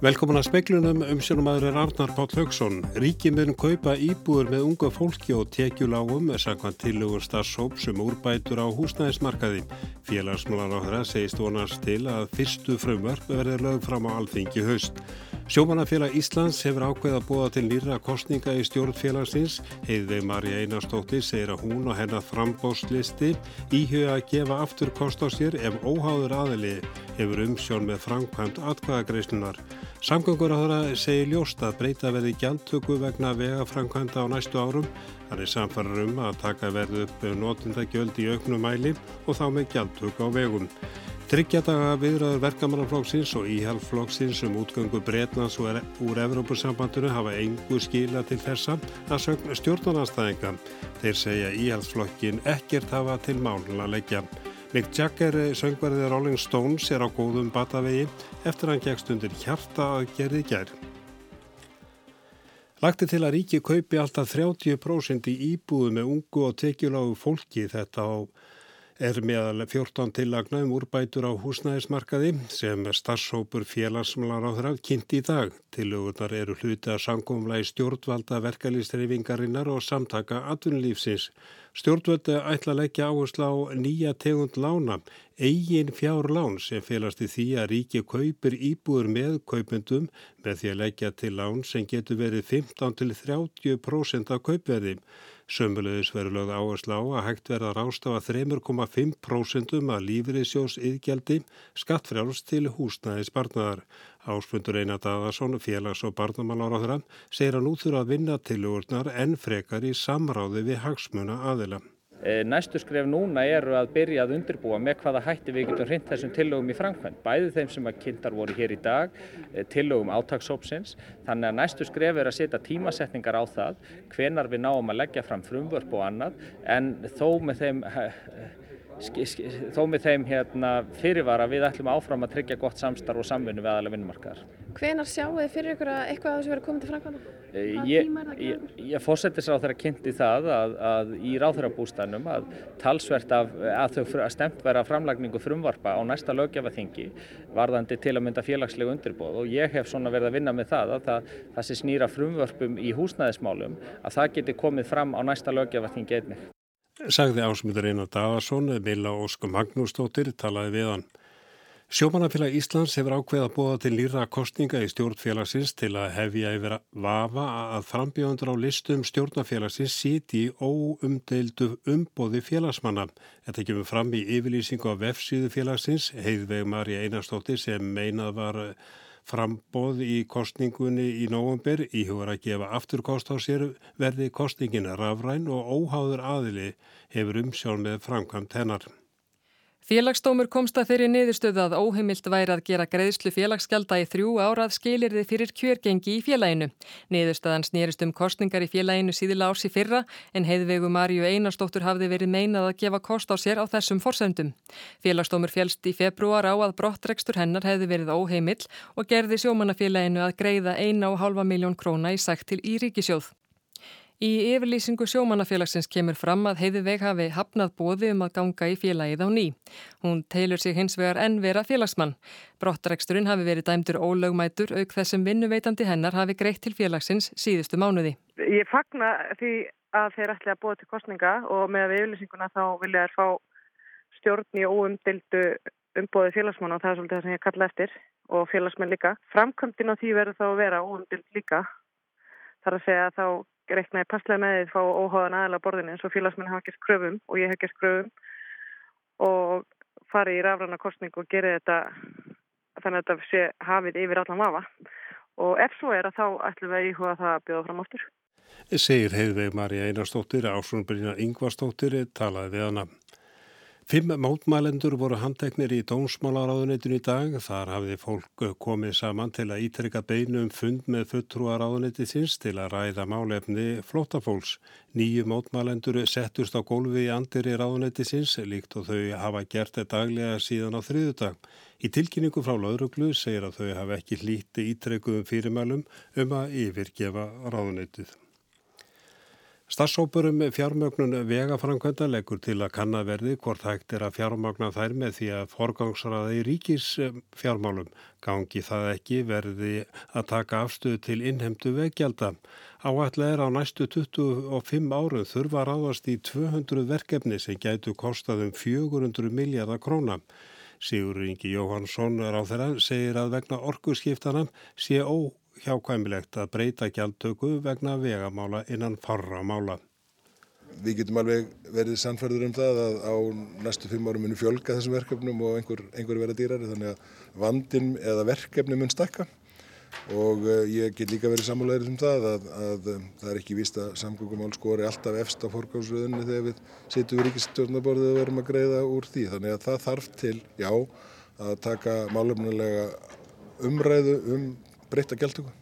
Velkomin að speklunum um sjónumæður er Arnar Páll Haugsson. Ríkið mun kaupa íbúður með unga fólki og tekjulágum sakvan tilugur starfsóp sem úrbætur á húsnæðismarkaði. Félagsmálar á þeirra segist vonast til að fyrstu frumverk verður lög fram á alþingi haust. Sjómanafélag Íslands hefur ákveð að búa til nýra kostninga í stjórnfélagsins. Heiðveig Marja Einarstóttir segir að hún og hennar frambóslisti íhuga að gefa aftur kost á sér ef óháður aðili hefur umsjón með framkvæmt atkvæðagreyslunar. Samgöngur á þeirra segir ljóst að breyta verði gjaldtöku vegna vegaframkvæmda á næstu árum. Þannig samfarar um að taka verðu upp notindagjöld í auknum mæli og þá með gjaldtöku á vegum. Tryggjadaga viðraður verkamannarflokksins og íhjálpflokksins um útgöngu Breitlands og úr Evrópussambandinu hafa engu skila til þessa að sögna stjórnarnanstæðinga. Þeir segja íhjálpsflokkin ekkert hafa til málun að leggja. Mick Jagger, söngverðið Rolling Stones, er á góðum batavegi eftir hann gegst undir hjarta að gerði gær. Lagti til að ríki kaupi alltaf 30% í íbúðu með ungu og tekjulágu fólki þetta á er meðal 14 tillagna um úrbætur á húsnæðismarkaði sem starfsópur félagsmálar á þeirra kynnt í dag. Tillögurnar eru hluti að sangumla í stjórnvalda verkalýstreifingarinnar og samtaka atvinnulífsins. Stjórnvöldi ætla að leggja áherslu á nýja tegund lána, eigin fjár lán sem félast í því að ríki kaupir íbúður með kaupendum með því að leggja til lán sem getur verið 15-30% af kaupverðim. Sömmulegis verður lögð áherslu á að hægt verða rástafa 3,5% að lífriðsjós yðgjaldi skattfrjáls til húsnæðis barnaðar. Áspundur Einar Daðarsson, félags- og barnamálar á þeirra, segir að nú þurfa að vinna til úrnar en frekar í samráði við hagsmuna aðila. Eh, næstu skref núna eru að byrja að undirbúa með hvaða hætti við getum hrind þessum tillögum í framkvæmt. Bæði þeim sem að kynntar voru hér í dag, eh, tillögum átagsópsins. Þannig að næstu skref er að setja tímasetningar á það, hvenar við náum að leggja fram frumvörp og annað, en þó með þeim eh, þó með þeim hérna, fyrirvara við ætlum áfram að tryggja gott samstarf og samvinnu við aðalega vinnumarkaðar. Hvenar sjáu þið fyrir ykkur að eitthvað að þessu verið komið til framkvæmda? Eh, ég, ég, ég fórsetis á þeirra kynnti það að, að í ráþurabústanum að talsvert af að þau að stemt vera framlagningu frumvarpa á næsta lögjafaþingi varðandi til að mynda félagslegu undirbóð og ég hef svona verið að vinna með það að það, það sé snýra frumvörpum í húsnæðismálum að það geti komið fram á næsta lögjafaþingi einnig. Sagði ásmyndur Einar Dagarsson, Milla Ósku Magnúsdóttir talaði við hann. Sjómanafélag Íslands hefur ákveð að búa til lýra kostninga í stjórnfélagsins til að hefja yfir að vafa að frambjóðandur á listum stjórnafélagsins síti í óumdeildu umbóði félagsmanna. Þetta kemur fram í yfirlýsingu á vefsíðu félagsins, heiðveg Marja Einarstóttir sem meinað var frambóð í kostningunni í nógumber íhugur að gefa afturkost á sér verði kostningin rafræn og óháður aðili hefur umsjón með framkvæmt hennar. Félagsdómur komst að þeirri niðurstöðu að óheimilt væri að gera greiðslu félagsgjalda í þrjú árað skilirði fyrir kjörgengi í félaginu. Niðurstöðan snýrist um kostningar í félaginu síðila árs í fyrra en heiðvegu Marju Einarstóttur hafði verið meinað að gefa kost á sér á þessum forsendum. Félagsdómur félst í februar á að brottrekstur hennar hefði verið óheimill og gerði sjómanafélaginu að greiða 1,5 miljón króna í sagt til í ríkisjóð. Í yfirlýsingu sjómanafélagsins kemur fram að heiðiveg hafi hafnað bóði um að ganga í félagið á ný. Hún teilur sig hins vegar enn vera félagsmann. Brottareksturinn hafi verið dæmdur ólögmætur auk þessum vinnuveitandi hennar hafi greitt til félagsins síðustu mánuði. Ég fagna því að þeir ætli að búa til kostninga og með yfirlýsinguna þá vilja þær fá stjórn í óumdildu umbóði félagsmann og það er svolítið það sem ég kalla eftir og félagsmenn líka. Framkvæmdinn á því verður þá að vera óumdild líka. Það er að segja að þá reiknaði passlega með því að fá óháðan aðala borðinu eins og félagsmenn hafa gert kröfum og ég hef gert kröfum og farið í rafræna kostning og gerði þetta þannig að þetta sé hafið yfir allan vafa og ef svo er að þá ætlum við að íhuga það að bjóða fram áttur. Segir heiðveg Marja Einarstóttir, Ásvonbrynja Yngvarstóttir talaði við hana. Fimm mótmælendur voru handteknir í dómsmálaráðunitun í dag. Þar hafði fólk komið saman til að ítrykka beinu um fund með fulltrúaráðunitins til að ræða málefni flótafólks. Nýju mótmælendur settust á gólfi í andir í ráðunitisins líkt og þau hafa gert þetta daglega síðan á þriðudag. Í tilkynningu frá lauruglu segir að þau hafa ekki hlíti ítrykkuðum fyrirmælum um að yfirgefa ráðunitið. Stassópurum fjármögnun vegaframkvæmda leggur til að kannaverði hvort hægt er að fjármögna þær með því að forgangsraði ríkis fjármálum. Gangi það ekki verði að taka afstöðu til innhemdu veggjaldam. Áætla er á næstu 25 árum þurfa ráðast í 200 verkefni sem gætu kostað um 400 miljardar króna. Sigur Ingi Jóhansson ráþeira segir að vegna orkuskiptana sé ó hjákvæmilegt að breyta gjaldtöku vegna vegamála innan farra mála. Við getum alveg verið sannferður um það að á næstu fimm árum munu fjölga þessum verkefnum og einhver, einhver vera dýrari þannig að vandin eða verkefni mun stakka og eh, ég get líka verið sammálaðir um það að, að, að það er ekki víst að samgöngumál skori alltaf efst á fórgámsröðunni þegar við sittum við ríkistjórnaborðið og verum að greiða úr því þannig að það þarf til, já, að taka málefnulega umræðu um breyta gjaldtöku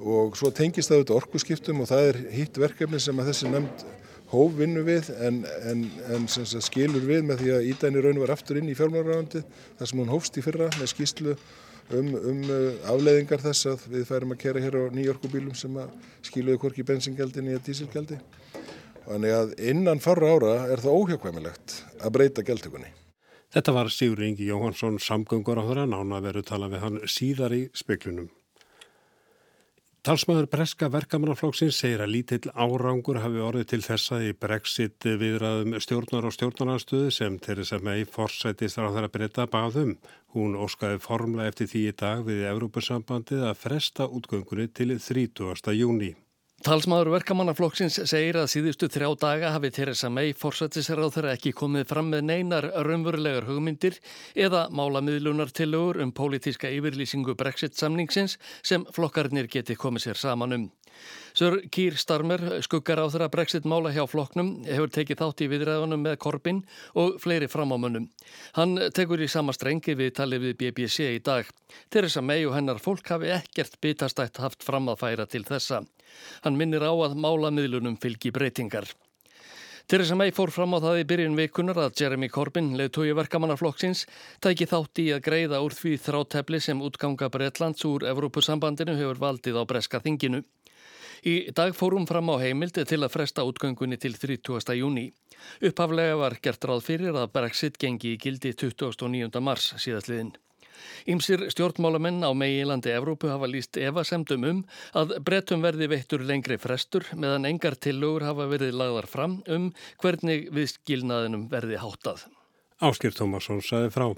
og svo tengist það auðvitað orkuskiptum og það er hitt verkefni sem að þessi nefnd hóf vinnu við en, en, en skilur við með því að Ídæni raun var aftur inn í fjármálaráðandi þar sem hún hófst í fyrra með skýslu um, um uh, afleiðingar þess að við færum að kera hér á nýjorkubílum sem skiluði hvorki bensingeldi nýja dísilgeldi. Þannig að innan farra ára er það óhjákvæmilegt að breyta geltökunni. Þetta var Sigur Ingi Jóhansson samgöngur á þeirra nána veru tala við hann síðar í speklunum. Talsmaður breska verkamannaflokksins segir að lítill árangur hafi orðið til þessa í brexit viðraðum stjórnar og stjórnarnarstöðu sem Theresa May forsætist á þeirra breyta baðum. Hún óskaði formla eftir því í dag við Európa-sambandið að fresta útgöngunni til 30. júni. Talsmaður verkamannaflokksins segir að síðustu þrjá daga hafi Theresa May forsættisráð þeirra ekki komið fram með neinar raunverulegar hugmyndir eða málamiðlunartillögur um pólitíska yfirlýsingu brexit samningsins sem flokkarnir geti komið sér saman um. Sör Kýr Starmer, skuggar á þeirra brexit mála hjá flokknum, hefur tekið þátt í viðræðunum með Korbin og fleiri framámunum. Hann tekur í sama strengi við talið við BBC í dag. Theresa May og hennar fólk hafi ekkert bitastætt haft fram að færa til þessa. Hann minnir á að málamiðlunum fylgi breytingar. Theresa May fór fram á það í byrjun vikunar að Jeremy Corbyn, leðtói verkamannaflokksins, tæki þátt í að greiða úr því þrátefli sem útganga Breitlands úr Evrópusambandinu hefur valdið á breska þinginu. Í dag fórum fram á heimild til að fresta útgöngunni til 30. júni. Upphaflega var gert ráð fyrir að Brexit gengi í gildi 29. mars síðastliðin. Ímsir stjórnmálamenn á meginlandi Evrópu hafa líst evasemdum um að brettum verði veittur lengri frestur meðan engar tillögur hafa verið lagðar fram um hvernig við skilnaðinum verði háttað. Áskir Tómasson saði frá.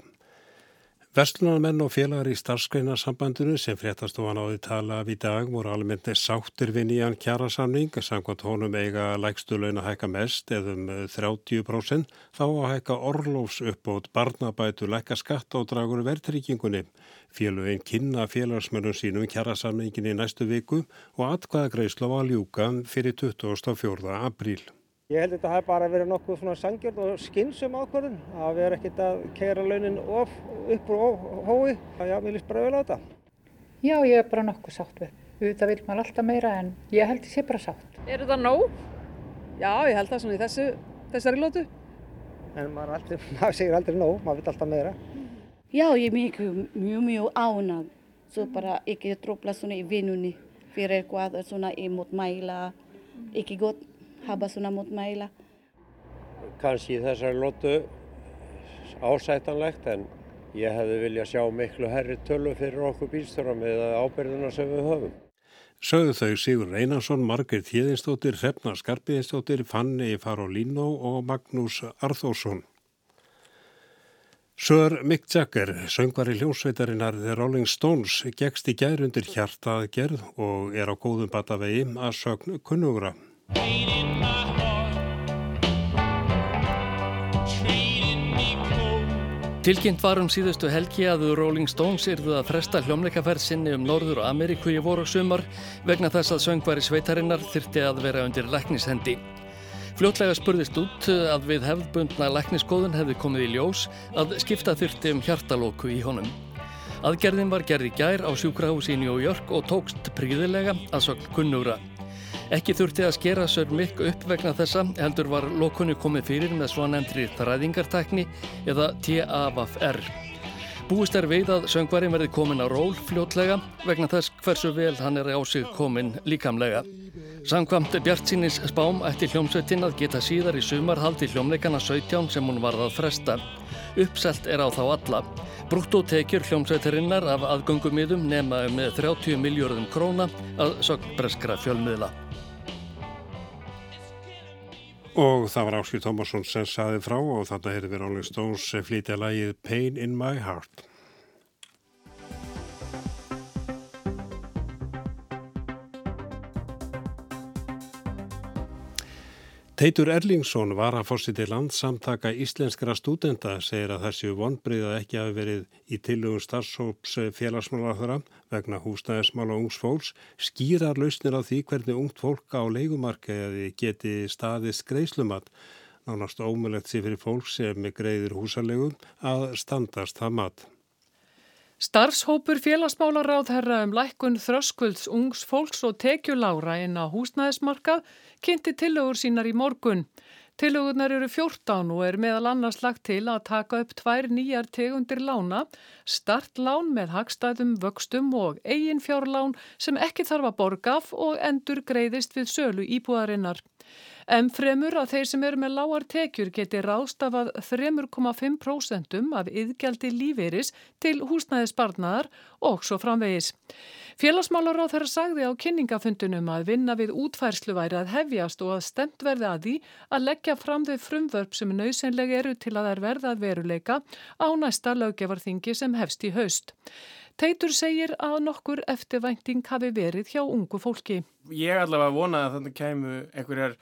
Vestlunarmenn og félagar í starfsgreinasambandinu sem fréttastofan áði tala af í dag voru almennt sáttir við nýjan kjærasamning samkvæmt honum eiga lægstuleun að hækka mest eða um 30% þá að hækka orlófs uppbót barnabætu lækka skatt og dragur verðtryggingunni. Félagin kynna félagsmörnum sínum kjærasamningin í næstu viku og atkvæða greiðsla var ljúka fyrir 24. apríl. Ég held að þetta hafi bara verið nokkuð svona sangjörn og skynsum ákvörðun að við erum ekkert að keira launin of, upp og hói. Já, mér líst bara vel á þetta. Já, ég er bara nokkuð sátt við. Þetta vil maður alltaf meira en ég held sé bara sátt. Er þetta nóg? Já, ég held það svona í þessu, þessari lótu. En maður, aldrei, maður segir aldrei nóg, maður vil alltaf meira. Já, ég er mjög, mjög, mjög ánað. Svo bara ekki trópla svona í vinnunni fyrir eitthvað svona í mótmæla, ekki gott hafa svona mótmæla. Kanski þessari lótu ásættanlegt en ég hefði viljað sjá miklu herri tölu fyrir okkur bílstöra með ábyrðuna sem við höfum. Sögðu þau Sigur Reynarsson, Margrit Híðinstóttir, Hrefna Skarpiðinstóttir, Fanni Farolino og Magnús Arþórsson. Sör Mick Jagger, söngvari hljómsveitarinnar The Rolling Stones, gegst í gær undir hjartaðgerð og er á góðum batavegi að sögn kunnugra. Tilkynnt var um síðustu helgi að Rolling Stones yrðu að fresta hljómleikaferð sinni um Norður og Ameríku í voru og sumar vegna þess að söngvari sveitarinnar þyrti að vera undir læknishendi. Fljótlega spurðist út að við hefðbundna lækniskoðun hefði komið í ljós að skipta þyrti um hjartalóku í honum. Aðgerðin var gerði gær á sjúkrahúsi í New York og tókst príðilega að sögn kunnúra. Ekki þurfti að skera Sör Mikk upp vegna þessa, heldur var lokunni komið fyrir með svo nefndri þræðingartækni eða TAVR. Búist er veið að söngvarinn verði komin á ról fljótlega vegna þess hversu vel hann er á sig komin líkamlega. Samkvamt Bjart sínis spám ætti hljómsveitin að geta síðar í sumar haldi hljómleikana 17 sem hún varð að fresta. Uppselt er á þá alla. Brúttótekjur hljómsveitarinnar af aðgöngumiðum nema um 30 miljörðum króna að sögbreskra fjölmiðla. Og það var Áskil Tómasson sem saði frá og þarna hefur við Rolling Stones flytja lagið Pain in my heart. Teitur Erlingsson var að fórsiti landsamtaka íslenskra stúdenda segir að þessi vonbrið að ekki hafi verið í tillögum starfsóps félagsmálaþara vegna húsnæðismála ungs fólks skýrar lausnir á því hvernig ungt fólk á leikumarkaði geti staðist greiðslumat. Nánast ómulegt sé fyrir fólk sem greiðir húsalegum að standast það mat. Starfshópur félagsmálaráðherra um lækkun þröskulds ungs fólks og tekjulára inn á húsnæðismarkað kynnti tillögur sínar í morgun. Tillögurnar eru 14 og er meðal annars lagt til að taka upp tvær nýjar tegundir lána, startlán með hagstæðum vöxtum og eiginfjárlán sem ekki þarf að borga af og endur greiðist við sölu íbúðarinnar. En fremur að þeir sem eru með lágar tekjur geti rástafað 3,5% af yðgjaldi lífeyris til húsnæðisbarnaðar og svo framvegis. Félagsmálar á þeirra sagði á kynningafundunum að vinna við útfærslu væri að hefjast og að stemt verði að því að leggja fram þau frumvörp sem nöðsynlega eru til að þær verða að veruleika á næsta löggevarþingi sem hefst í haust. Teitur segir að nokkur eftirvænting hafi verið hjá ungu fólki. Ég allavega vona að þannig kemur einhverjar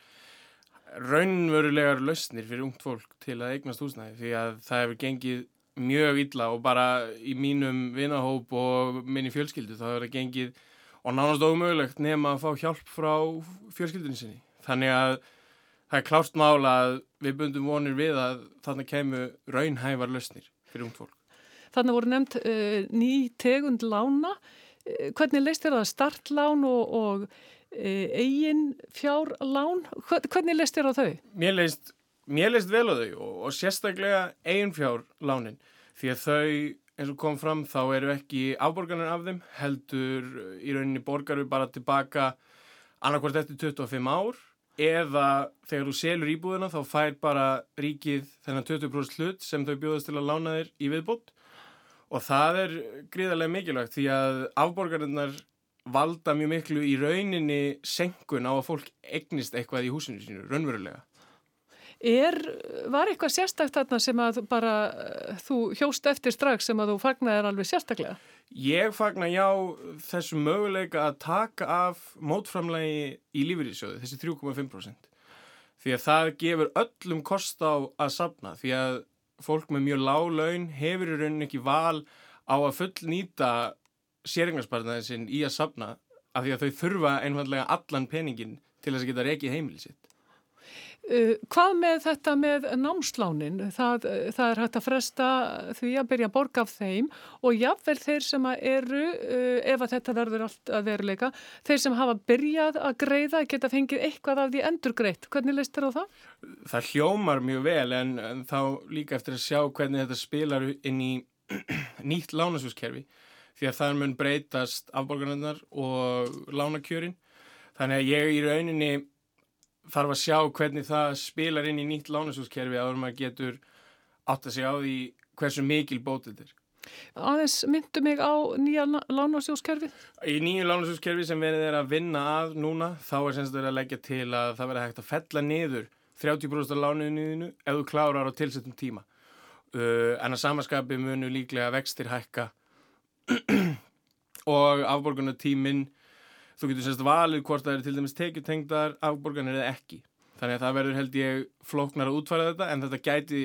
raunverulegar lausnir fyrir ungt fólk til að eignast húsnæði því að það hefur gengið mjög illa og bara í mínum vinahóp og minni fjölskyldu þá hefur það gengið og nánast ómögulegt nema að fá hjálp frá fjölskyldunni sinni. Þannig að það er klárt mála að við bundum vonir við að þannig kemur raunhævar lausnir fyrir ungt fólk. Þannig voru nefnt uh, ný tegund lána. Uh, hvernig leist þér það startlán og, og eigin fjárlán? Hvernig leist þér á þau? Mér leist, mér leist vel á þau og, og sérstaklega eigin fjárlánin því að þau eins og kom fram þá eru ekki afborgarnir af þeim heldur í rauninni borgar við bara tilbaka annarkvært eftir 25 ár eða þegar þú selur íbúðina þá fær bara ríkið þennan 20% hlut sem þau bjóðast til að lána þér í viðbútt og það er gríðarlega mikilvægt því að afborgarinnar valda mjög miklu í rauninni senkun á að fólk egnist eitthvað í húsinu sínu, raunverulega. Er, var eitthvað sérstakt þarna sem að bara þú hjóst eftir strax sem að þú fagnaðir alveg sérstaklega? Ég fagna já þessu möguleika að taka af mótframlegi í lífeyrísjóðu, þessi 3,5%. Því að það gefur öllum kost á að sapna, því að fólk með mjög lág laun hefur í rauninni ekki val á að fullnýta sérignarspartnaðin sinn í að sapna af því að þau þurfa einfallega allan peningin til þess að geta reikið heimilið sitt. Uh, hvað með þetta með námslánin? Það, það er hægt að fresta því að byrja að borga af þeim og jáfnvel þeir sem eru, uh, ef að þetta verður allt að veruleika, þeir sem hafa byrjað að greiða geta fengið eitthvað af því endur greitt. Hvernig leist þér á það? Það hljómar mjög vel en, en þá líka eftir að sjá hvernig þetta spilar inn í nýtt lánasjóskerfi því að það mun breytast afborgarnarnar og lánakjörin. Þannig að ég í rauninni þarf að sjá hvernig það spilar inn í nýtt lánasjóskerfi að maður getur átt að segja á því hversu mikil bótið þetta er. Aðeins myndu mig á nýja lánasjóskerfi? Í nýju lánasjóskerfi sem verið er að vinna að núna þá er semst að leggja til að það verið hægt að fella niður 30% af lánuðinu ef þú klárar á tilsettum tíma. Uh, en að samaskapi munu líklega vextir hækka og afborgunatíminn þú getur semst valið hvort það er til dæmis tekjutengdar afborganir eða ekki. Þannig að það verður held ég flóknar að útfæra þetta en þetta gæti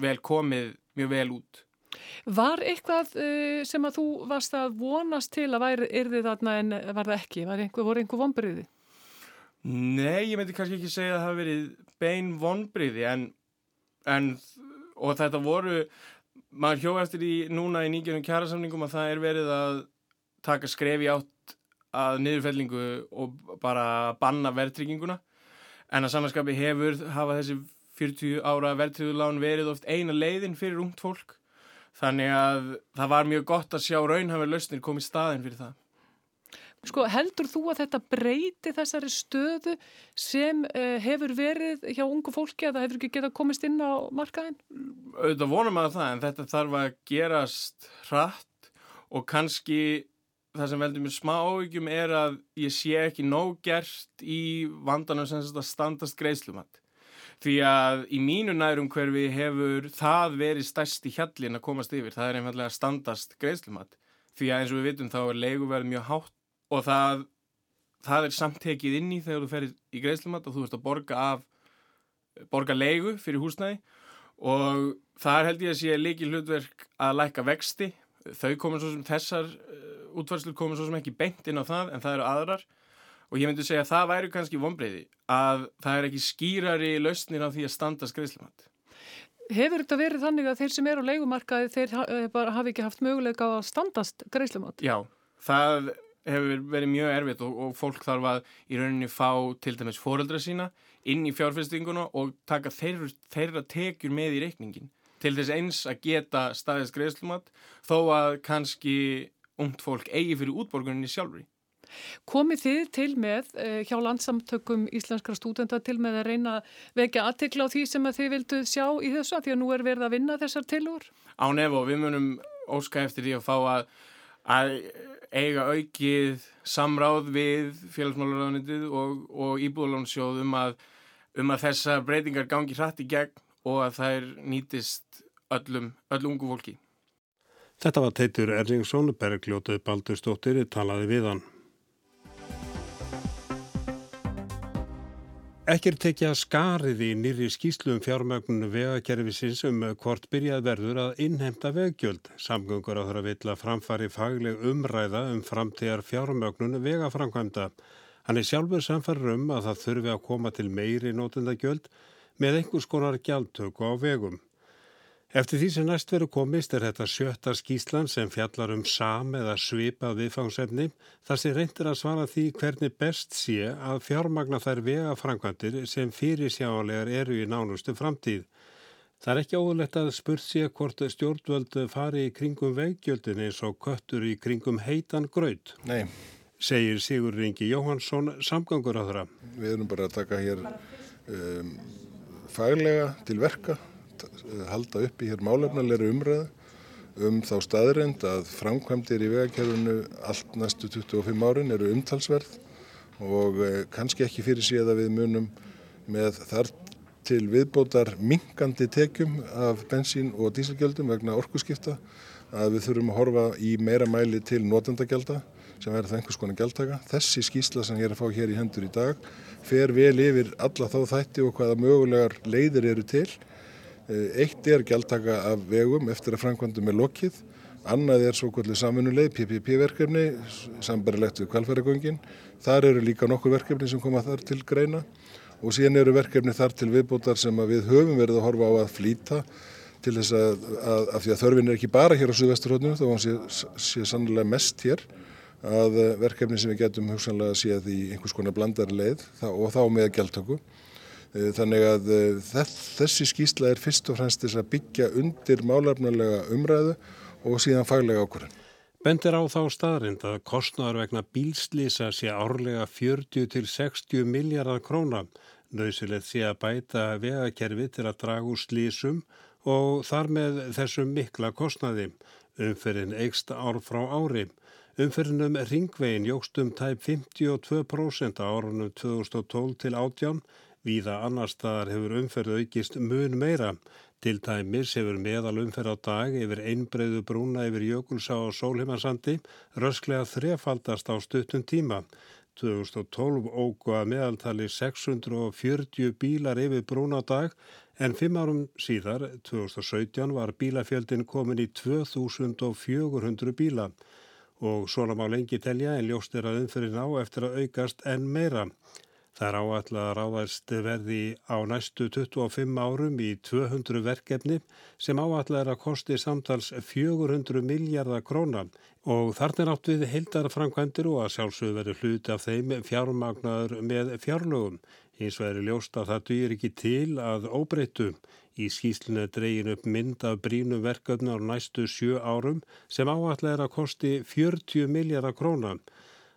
vel komið mjög vel út. Var eitthvað uh, sem að þú varst að vonast til að væri yrði þarna en var það ekki? Var einhver, voru einhver vonbriði? Nei, ég myndi kannski ekki segja að það hafi verið bein vonbriði en, en og þetta voru, maður hjó eftir í núna í nýgjörnum kjærasamningum að það er verið að taka skrefi átt að niðurfellingu og bara banna verðtrygginguna en að samanskapi hefur hafa þessi 40 ára verðtryggulán verið oft eina leiðin fyrir ungt fólk þannig að það var mjög gott að sjá raunhafur lausnir komið staðin fyrir það. Sko heldur þú að þetta breyti þessari stöðu sem uh, hefur verið hjá ungu fólki að það hefur ekki getað komist inn á markaðin? Auðvitað vonum að það en þetta þarf að gerast hratt og kannski það sem veldur mér smá áhyggjum er að ég sé ekki nóg gert í vandanum sem þetta standast greiðslumat. Því að í mínu nærum hverfi hefur það verið stærsti hjallin að komast yfir. Það er einfallega standast greiðslumat. Því að eins og við vitum þá er leiguverð mjög hátt og það, það er samtekið inn í þegar þú ferir í greiðslumat og þú ert að borga af, borga leigu fyrir húsnæði og það held ég að sé líki hlutverk að læka vexti. Þau komur svo sem þessar útvarslur komur svo sem ekki beint inn á það en það eru aðrar og ég myndi segja að það væri kannski vonbreyði að það er ekki skýrari lausnir á því að standa skreðslumat. Hefur þetta verið þannig að þeir sem eru á leikumarkaði þeir bara hafi ekki haft möguleika að standast greiðslumat? Já, það hefur verið mjög erfitt og, og fólk þarf að í rauninni fá til dæmis fóreldra sína inn í fjárfestinguna og taka þeirra, þeirra tekjur með í reikningin til þess eins að geta staðist greiðslumat þó að kannski ungt fólk eigi fyrir útborguninni sjálfur í. Komið þið til með uh, hjá landsamtökum íslenskra stúdenda til með að reyna vekja aðtikla á því sem að þið vildu sjá í þessu að því að nú er verið að vinna þessar tilur? Á nefn og við munum óska eftir því að fá að, að eiga aukið samráð við félagsmálaröðunitið og, og íbúðalónsjóð um að, um að þessa breytingar gangi hrætt í gegn og að þær nýtist öllum, öllum ungu fólki. Þetta var Teitur Erlingsson, Bergljótið Baldurstóttir, talaði við hann. Ekki er tekið að skarið í nýri skýslu um fjármögnunu vegakerfisins um hvort byrjað verður að innhemta veggjöld. Samgöngur á þeirra vill að framfari fagleg umræða um framtíðar fjármögnunu vegaframkvæmda. Hann er sjálfur samfarið um að það þurfi að koma til meiri nótundagjöld með einhvers konar gjaldtöku á vegum. Eftir því sem næst veru komist er þetta sjötta skíslan sem fjallar um sam eða svipað viðfangsefni þar sem reyndir að svara því hvernig best sé að fjármagna þær vegafrankvandir sem fyrir sjálegar eru í nánustu framtíð. Það er ekki óðurlegt að spurt sé hvort stjórnvöld fari í kringum veggjöldin eins og köttur í kringum heitan gröð. Nei. Segir Sigur Ringi Jóhansson samgangur á þeirra. Við erum bara að taka hér um, faglega til verka halda upp í hér málefnilegri umræðu um þá staðreind að framkvæmdir í vegakerfunu allt næstu 25 árin eru umtalsverð og eh, kannski ekki fyrir síðan að við munum með þar til viðbótar mingandi tekjum af bensín og díselgjöldum vegna orkuskipta að við þurfum að horfa í meira mæli til notendagjelda sem verður það einhvers konar gjaldtaka. Þessi skýsla sem ég er að fá hér í hendur í dag fer vel yfir alla þá þætti og hvaða mögulegar leiðir eru til eitt er gjaldtaka af vegum eftir að framkvæmdum er lokið, annað er svo kvöldu saminuleið, PPP-verkefni, sambarilegt við kvalfæragöngin. Þar eru líka nokkur verkefni sem koma þar til greina. Og síðan eru verkefni þar til viðbútar sem við höfum verið að horfa á að flýta til þess að, að, að því að þörfin er ekki bara hér á Suðvesturhóttinu þó hann sé, sé sannlega mest hér að verkefni sem við getum hugsanlega séð í einhvers konar blandari leið og þá með gjaldtöku. Eh, þannig að eh, þessi skýsla er fyrst og fremst þess að byggja undir málarnulega umræðu og síðan faglega ákvörðan. Bendir á þá staðrind að kostnæðar vegna bílslýsa sé árlega 40 til 60 miljardar króna. Nauðsilegt sé að bæta vegakerfi til að draga úr slýsum og þar með þessum mikla kostnæði. Umferðin eigst ár frá ári. Umferðinum ringvegin jógstum tæp 52% á árunum 2012 til 18 Víða annar staðar hefur umferð aukist mun meira. Til dæmis hefur meðal umferð á dag yfir einbreyðu brúna yfir Jökulsá og Sólheimarsandi rösklega þrefaldast á stuttum tíma. 2012 ógu að meðaltali 640 bílar yfir brúna á dag en fimm árum síðar, 2017, var bílafjöldin komin í 2400 bíla og svona má lengi telja en ljóst er að umferðin á eftir að aukast en meira. Það er áallega að ráðast verði á næstu 25 árum í 200 verkefni sem áallega er að kosti samtals 400 miljardar króna og þarna er átt við heildarframkvæmdir og að sjálfsögðu verður hluti af þeim fjármagnaður með fjárlögum. Hins vegar ljóst að það dýr ekki til að óbreyttu. Í skýslinu dregin upp mynd af brínum verkefni á næstu sjö árum sem áallega er að kosti 40 miljardar króna.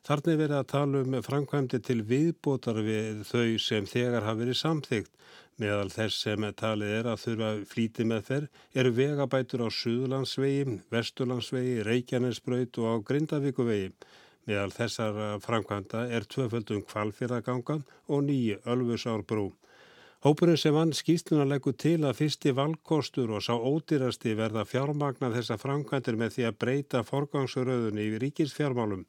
Þarna verið að tala um framkvæmdi til viðbótar við þau sem þegar hafi verið samþygt. Meðal þess sem talið er að þurfa flíti með þeir eru vegabætur á Suðlandsvegi, Vesturlandsvegi, Reykjanesbraut og á Grindavíkuvegi. Meðal þessar framkvæmda er tvöföldum kvalfyrragangan og nýju Ölfusárbrú. Hópurinn sem vann skýsluna leggur til að fyrsti valkostur og sá ódýrasti verða fjármagna þessa framkvæmdir með því að breyta forgangsröðunni í ríkisfjármálum.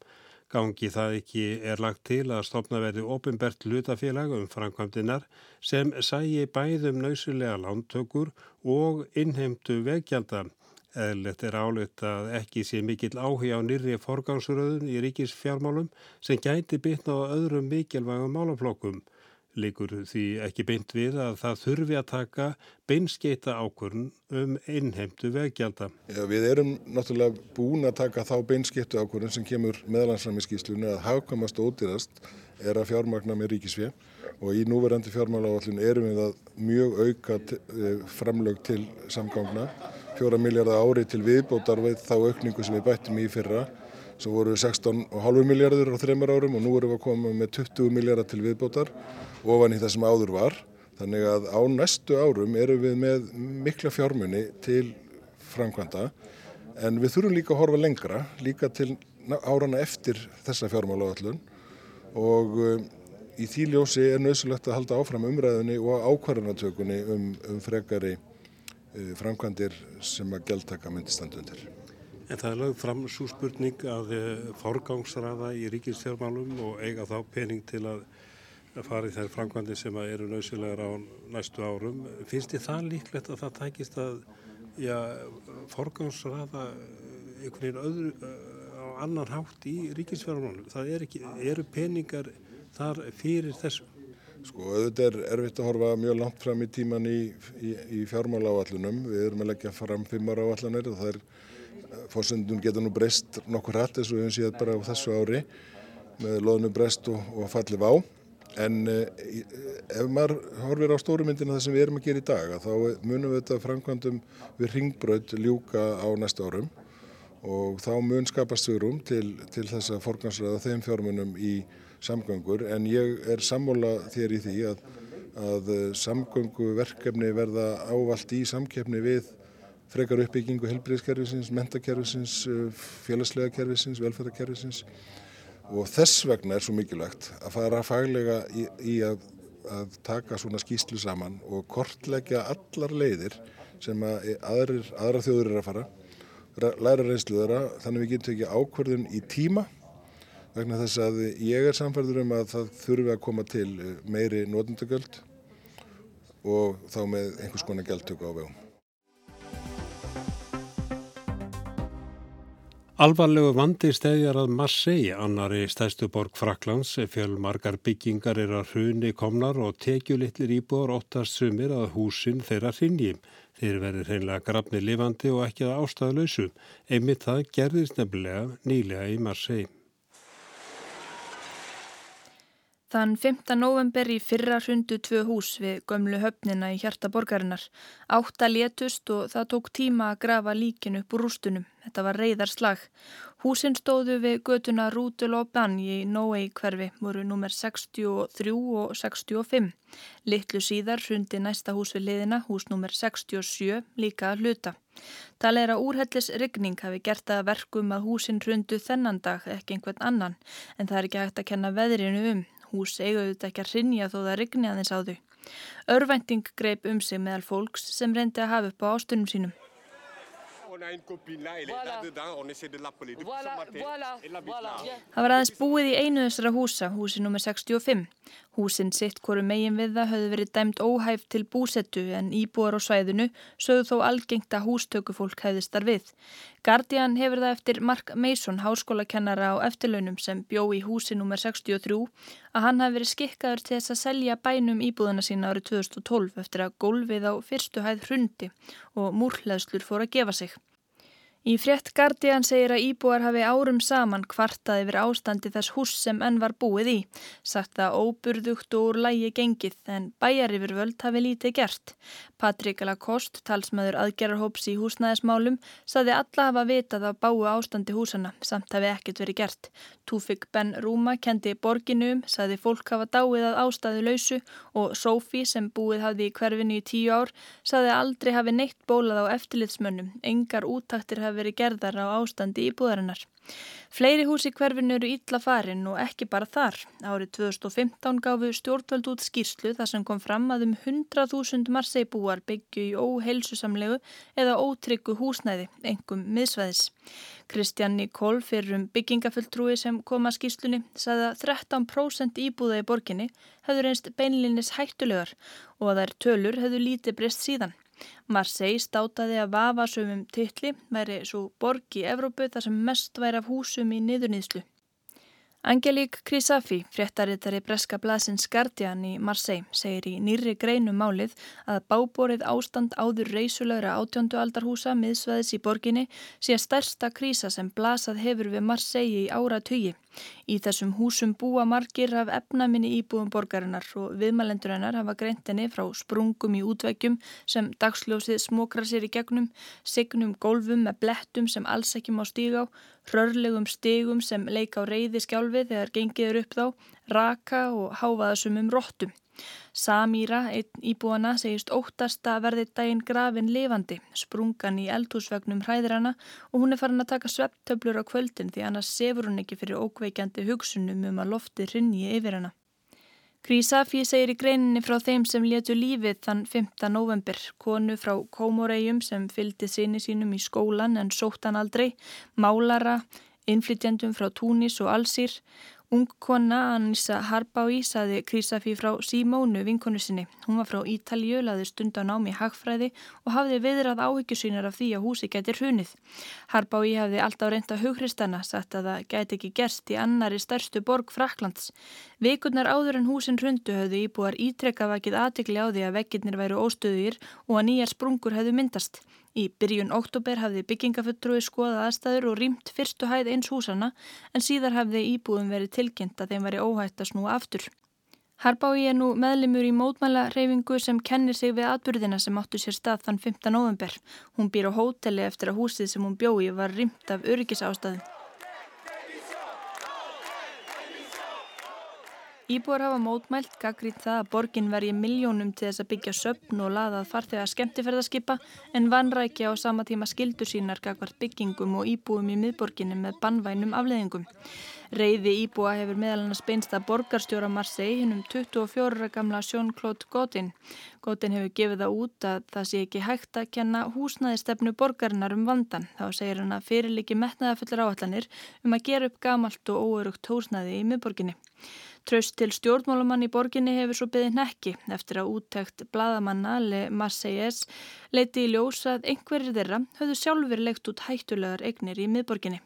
Gangi það ekki er lagt til að stopna verði ofinbert hlutafélag um framkvæmdinar sem sægi bæðum násulega lántökur og innheimtu vegjanda. Eðlert er álut að ekki sé mikill áhuga á nýri forgangsröðun í ríkisfjármálum sem gæti bytna á öðrum mikilvægum málaflokkum líkur því ekki beint við að það þurfi að taka beinskeita ákvörn um innheimtu veggjálta. Já, við erum náttúrulega búin að taka þá beinskeitu ákvörn sem kemur meðalansram í skýslunni að hafkamast og ódýrast er að fjármagna með ríkisvið og í núverandi fjármáláallin erum við að mjög auka eh, framlög til samgangna, fjóra miljardar ári til viðbótar við þá aukningu sem við bættum í fyrra sem voru 16,5 miljardur á þreymar árum og nú erum við að koma með 20 miljardar til viðbótar ofan í það sem áður var. Þannig að á næstu árum erum við með mikla fjármunni til framkvæmda en við þurfum líka að horfa lengra, líka til árana eftir þessa fjármálaöllun og um, í því ljósi er nöðsulegt að halda áfram umræðinni og ákvarðanatökunni um, um frekari uh, framkvæmdir sem að geltaka myndi standundir. En það er lögð fram svo spurning að uh, forgangsraða í ríkistjármálum og eiga þá pening til að fara í þær framkvæmdi sem eru nöðsulegar á næstu árum. Finnst þið það líklegt að það tækist að já, forgámsraða einhvern veginn öðru á annan hátt í ríkisfjármálum? Það er ekki, eru peningar þar fyrir þessu? Sko auðvitað er erfitt að horfa mjög langt fram í tíman í, í, í fjármála áallunum. Við erum að leggja fram fimmar áallanir og það er, fórsendun getur nú breyst nokkur hrætt eins og við hefum síðan bara á þessu ári með loðnu breyst og, og fallið vá. En eh, ef maður horfir á stórumyndina það sem við erum að gera í dag þá munum við þetta framkvæmdum við ringbröð ljúka á næsta árum og þá mun skapast svörum til, til þess að forgansraða þeim fjármunum í samgöngur en ég er sammóla þér í því að, að samgönguverkefni verða ávalt í samkeppni við frekar uppbyggingu helbriðskerfisins, mentakerfisins, félagslega kerfisins, velferðarkerfisins og þess vegna er svo mikilvægt að fara faglega í, í að, að taka svona skýslu saman og kortleggja allar leiðir sem að aðrir, aðra þjóður er að fara, læra reynsluðara þannig við getum ekki ákverðun í tíma vegna þess að ég er samfærður um að það þurfi að koma til meiri nótundagöld og þá með einhvers konar gæltöku á vegum. Alvarlegu vandi stæðjar að Marseille, annari stæðstu borg Fraklands, fjölmargar byggingar er að hruni komnar og tekjulitlir íbúar óttast sumir að húsin þeirra hrinji. Þeir verður hreinlega grafni lifandi og ekki að ástæðalösu. Einmitt það gerðist nefnilega nýlega í Marseille. Þann 5. november í fyrra hrundu tvö hús við gömlu höfnina í hjarta borgarinnar. Átta létust og það tók tíma að grafa líkin upp úr rústunum. Þetta var reyðarslag. Húsin stóðu við götuna Rúdulóban í Nóei hverfi, voru nummer 63 og 65. Littlu síðar hrundi næsta hús við liðina, hús nummer 67, líka að hluta. Það er að úrhellis rigning hafi gert að verkum að húsin hrundu þennan dag, ekki einhvern annan, en það er ekki hægt að kenna veðrinu um. Hús eigaðu þetta ekki að rinja þó það rigni aðeins á þau. Örvænting greip um sig meðal fólks sem reyndi að hafa upp á ástunum sínum. Það var aðeins búið í einu þessara húsa, húsi nr. 65. Húsin sitt hverju megin við það höfðu verið dæmt óhæf til búsettu en íbúar á svæðinu sögðu þó algengt að hústökufólk hefðist þar við. Guardian hefur það eftir Mark Mason, háskólakennara á eftirlaunum sem bjó í húsi nr. 63, að hann hafi verið skikkaður til þess að selja bænum íbúðana sína árið 2012 eftir að gólfið á fyrstu hæð hrundi og múrhleðslur fór að gefa sig. Í frétt Guardian segir að íbúar hafi árum saman kvartað yfir ástandi þess hús sem enn var búið í. Sagt það óburðugt og úr lægi gengið en bæjar yfir völd hafi lítið gert. Patrik Lacoste, talsmaður aðgerarhóps í húsnæðismálum, saði alla hafa vitað af báu ástandi húsana samt hafi ekkert verið gert. Túfik Ben Rúma kendi borginu um, saði fólk hafa dáið að ástæðu lausu og Sophie sem búið hafði í hverfinu í tíu ár, saði aldrei hafi neitt bólað á eftirlitsmönnum, engar úttaktir hafi verið gerðar á ástandi íbúðarinnar. Fleiri hús í hverfinu eru ítla farin og ekki bara þar. Árið 2015 gafu stjórnvöld út skýrslu þar sem kom fram að um 100.000 marseibúar byggju í óheilsusamlegu eða ótryggu húsnæði, engum miðsvæðis. Kristján Nikól fyrir um byggingafulltrúi sem kom að skýrslunni sagði að 13% íbúða í borginni hefur einst beinlinnis hættulegar og að þær tölur hefur lítið breyst síðan. Marseille státaði að vafa sömum tilli væri svo borg í Evrópu þar sem mest væri af húsum í niðurnýðslu. Angelique Krisafi, fréttarittari Breska Blasins Guardian í Marseille, segir í nýri greinum málið að báborið ástand áður reysulegra átjóndu aldarhúsa miðsveðis í borginni sé stærsta krísa sem blasað hefur við Marseille í ára tugi. Í þessum húsum búa margir af efnaminni íbúum borgarinnar og viðmælendur hennar hafa greintinni frá sprungum í útvekkjum sem dagsljósið smokra sér í gegnum, signum gólfum með blettum sem alls ekki má stíga á, hrörlegum stigum sem leika á reyði skjálfi þegar gengiður upp þá, raka og háfaðasumum róttum. Samíra, einn íbúana, segist óttast að verði daginn grafin lifandi, sprungan í eldhúsvegnum hræðir hana og hún er farin að taka svepptöflur á kvöldin því annars sefur hún ekki fyrir ókveikjandi hugsunum um að lofti rinni yfir hana. Grísafi segir í greininni frá þeim sem letu lífið þann 5. november, konu frá Kómoregjum sem fylgdi sinni sínum í skólan en sóttan aldrei, málara, innflytjandum frá Túnis og Allsýr Ung kona Anissa Harbái saði Krisafi frá Simónu vinkonu sinni. Hún var frá Ítalju, laði stund á námi hagfræði og hafði viðrað áhyggjusýnar af því að húsi getur hrunið. Harbái hafði alltaf reynda hugristana, sagt að það geti ekki gerst í annari stærstu borg Fraklands. Vikurnar áður en húsin hrundu höfðu íbúar ítrekka vakið aðtikli á því að vekkirnir væru óstöðir og að nýjar sprungur höfðu myndast. Í byrjun oktober hafði byggingafuttrói skoðað aðstæður og rýmt fyrstu hæð eins húsana en síðar hafði íbúðum verið tilkynnt að þeim væri óhætt að snúa aftur. Harbái er nú meðlimur í mótmæla reyfingu sem kennir sig við atbyrðina sem áttu sér stað þann 15. november. Hún býr á hóteli eftir að húsið sem hún bjói var rýmt af öryggisástaðum. Íbúar hafa mótmælt gaggrít það að borgin verji miljónum til þess að byggja söpn og laðað farþega skemmtifærðarskipa en vanrækja á sama tíma skildur sínar gagvart byggingum og íbúum í miðborginni með bannvænum afleðingum. Reyði íbúa hefur meðal beinst að borgarstjóra Marseille hinn um 24 gamla Jean-Claude Godin. Godin hefur gefið það út að það sé ekki hægt að kenna húsnæðistefnu borgarinnar um vandan. Þá segir hann að fyrirliki metnaðafullar áallanir um að gera upp gamalt og óörugt húsnæði í miðborginni. Tröst til stjórnmálamann í borginni hefur svo beðið nekki eftir að úttækt bladamanna Le Marseillaise leiti í ljós að einhverjir þeirra höfðu sjálfur leikt út hættulegar eignir í miðborginni.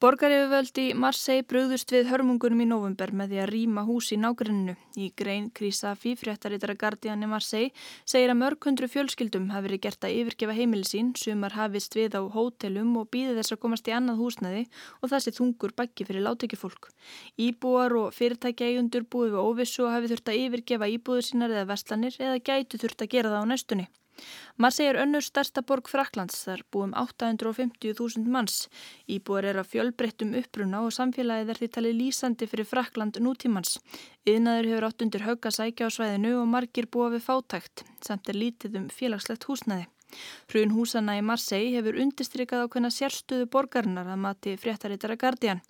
Borgaryfirvöld í Marseille bröðust við hörmungunum í november með því að rýma hús í nágrunnu. Í grein Krisafi, fréttarittara Guardian í Marseille, segir að mörg hundru fjölskyldum hafi verið gert að yfirgefa heimili sín, sumar hafist við á hótelum og býði þess að komast í annað húsnaði og sé þungur bakki fyrir látekjufólk. Íbúar og fyrirtækja eigundur búið við óvissu og hafi þurft að yfirgefa íbúður sínar eða verslanir eða gætu þurft að gera það á næstunni. Marseille er önnur starsta borg Fraklands, þar búum 850.000 manns. Íbúar er að fjölbreyttum uppbruna og samfélagið er því talið lýsandi fyrir Frakland nútímans. Yðnaður hefur átt undir högga sækja á svæðinu og margir búa við fátækt, samt er lítið um félagslegt húsnæði. Hrun húsana í Marseille hefur undistrykað á hvenna sérstöðu borgarinnar að mati fréttarittara Guardian.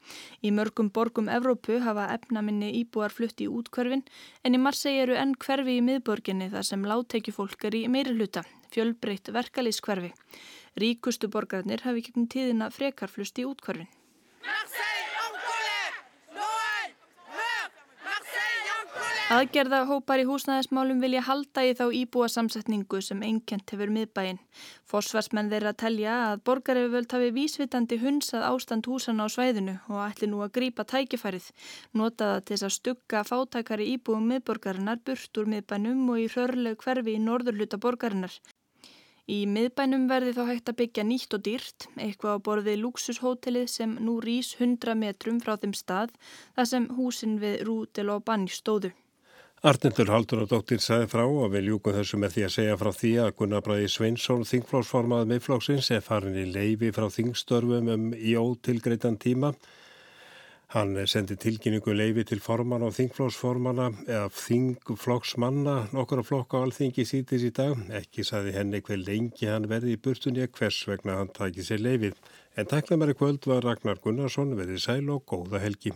Í mörgum borgum Evrópu hafa efnaminni íbúar flutt í útkverfin en í Marseille eru enn hverfi í miðborginni þar sem láttekjufólk er í meiri hluta, fjölbreytt verkalýskverfi. Ríkustu borgarnir hafi kemur tíðina frekarflust í útkverfin. Aðgerða hópar í húsnæðismálum vilja halda í þá íbúa samsetningu sem einkent hefur miðbæinn. Forsvarsmenn þeirra telja að borgaröfuvöld hafi vísvitandi hunsað ástand húsana á svæðinu og ætli nú að grípa tækifærið. Notaða til þess að stugga fátækari íbúum miðborgarinnar burt úr miðbænum og í hrörleg hverfi í norðurluta borgarinnar. Í miðbænum verði þá hægt að byggja nýtt og dýrt, eitthvað á borðið luxushótelið sem nú rýs 100 metrum frá þeim stað, þar sem húsin við Rúdel og Banj stóðu. Arnendur Haldunadóttir sagði frá og við ljúkum þessu með því að segja frá því að Gunnar Bræði Sveinsson, þingflósformað miðflóksins, er farin í leifi frá þingstörfum um í ótilgreitan tíma. Hann sendi tilkynningu leifi til forman og þingflóksformana eða þingflóksmanna nokkura flokka á alþingi sítis í dag. Ekki saði henni hver lengi hann verði í burtunni að hvers vegna hann takið sér leifið. En í kvöld var Ragnar Gunnarsson verið sæl og góða helgi.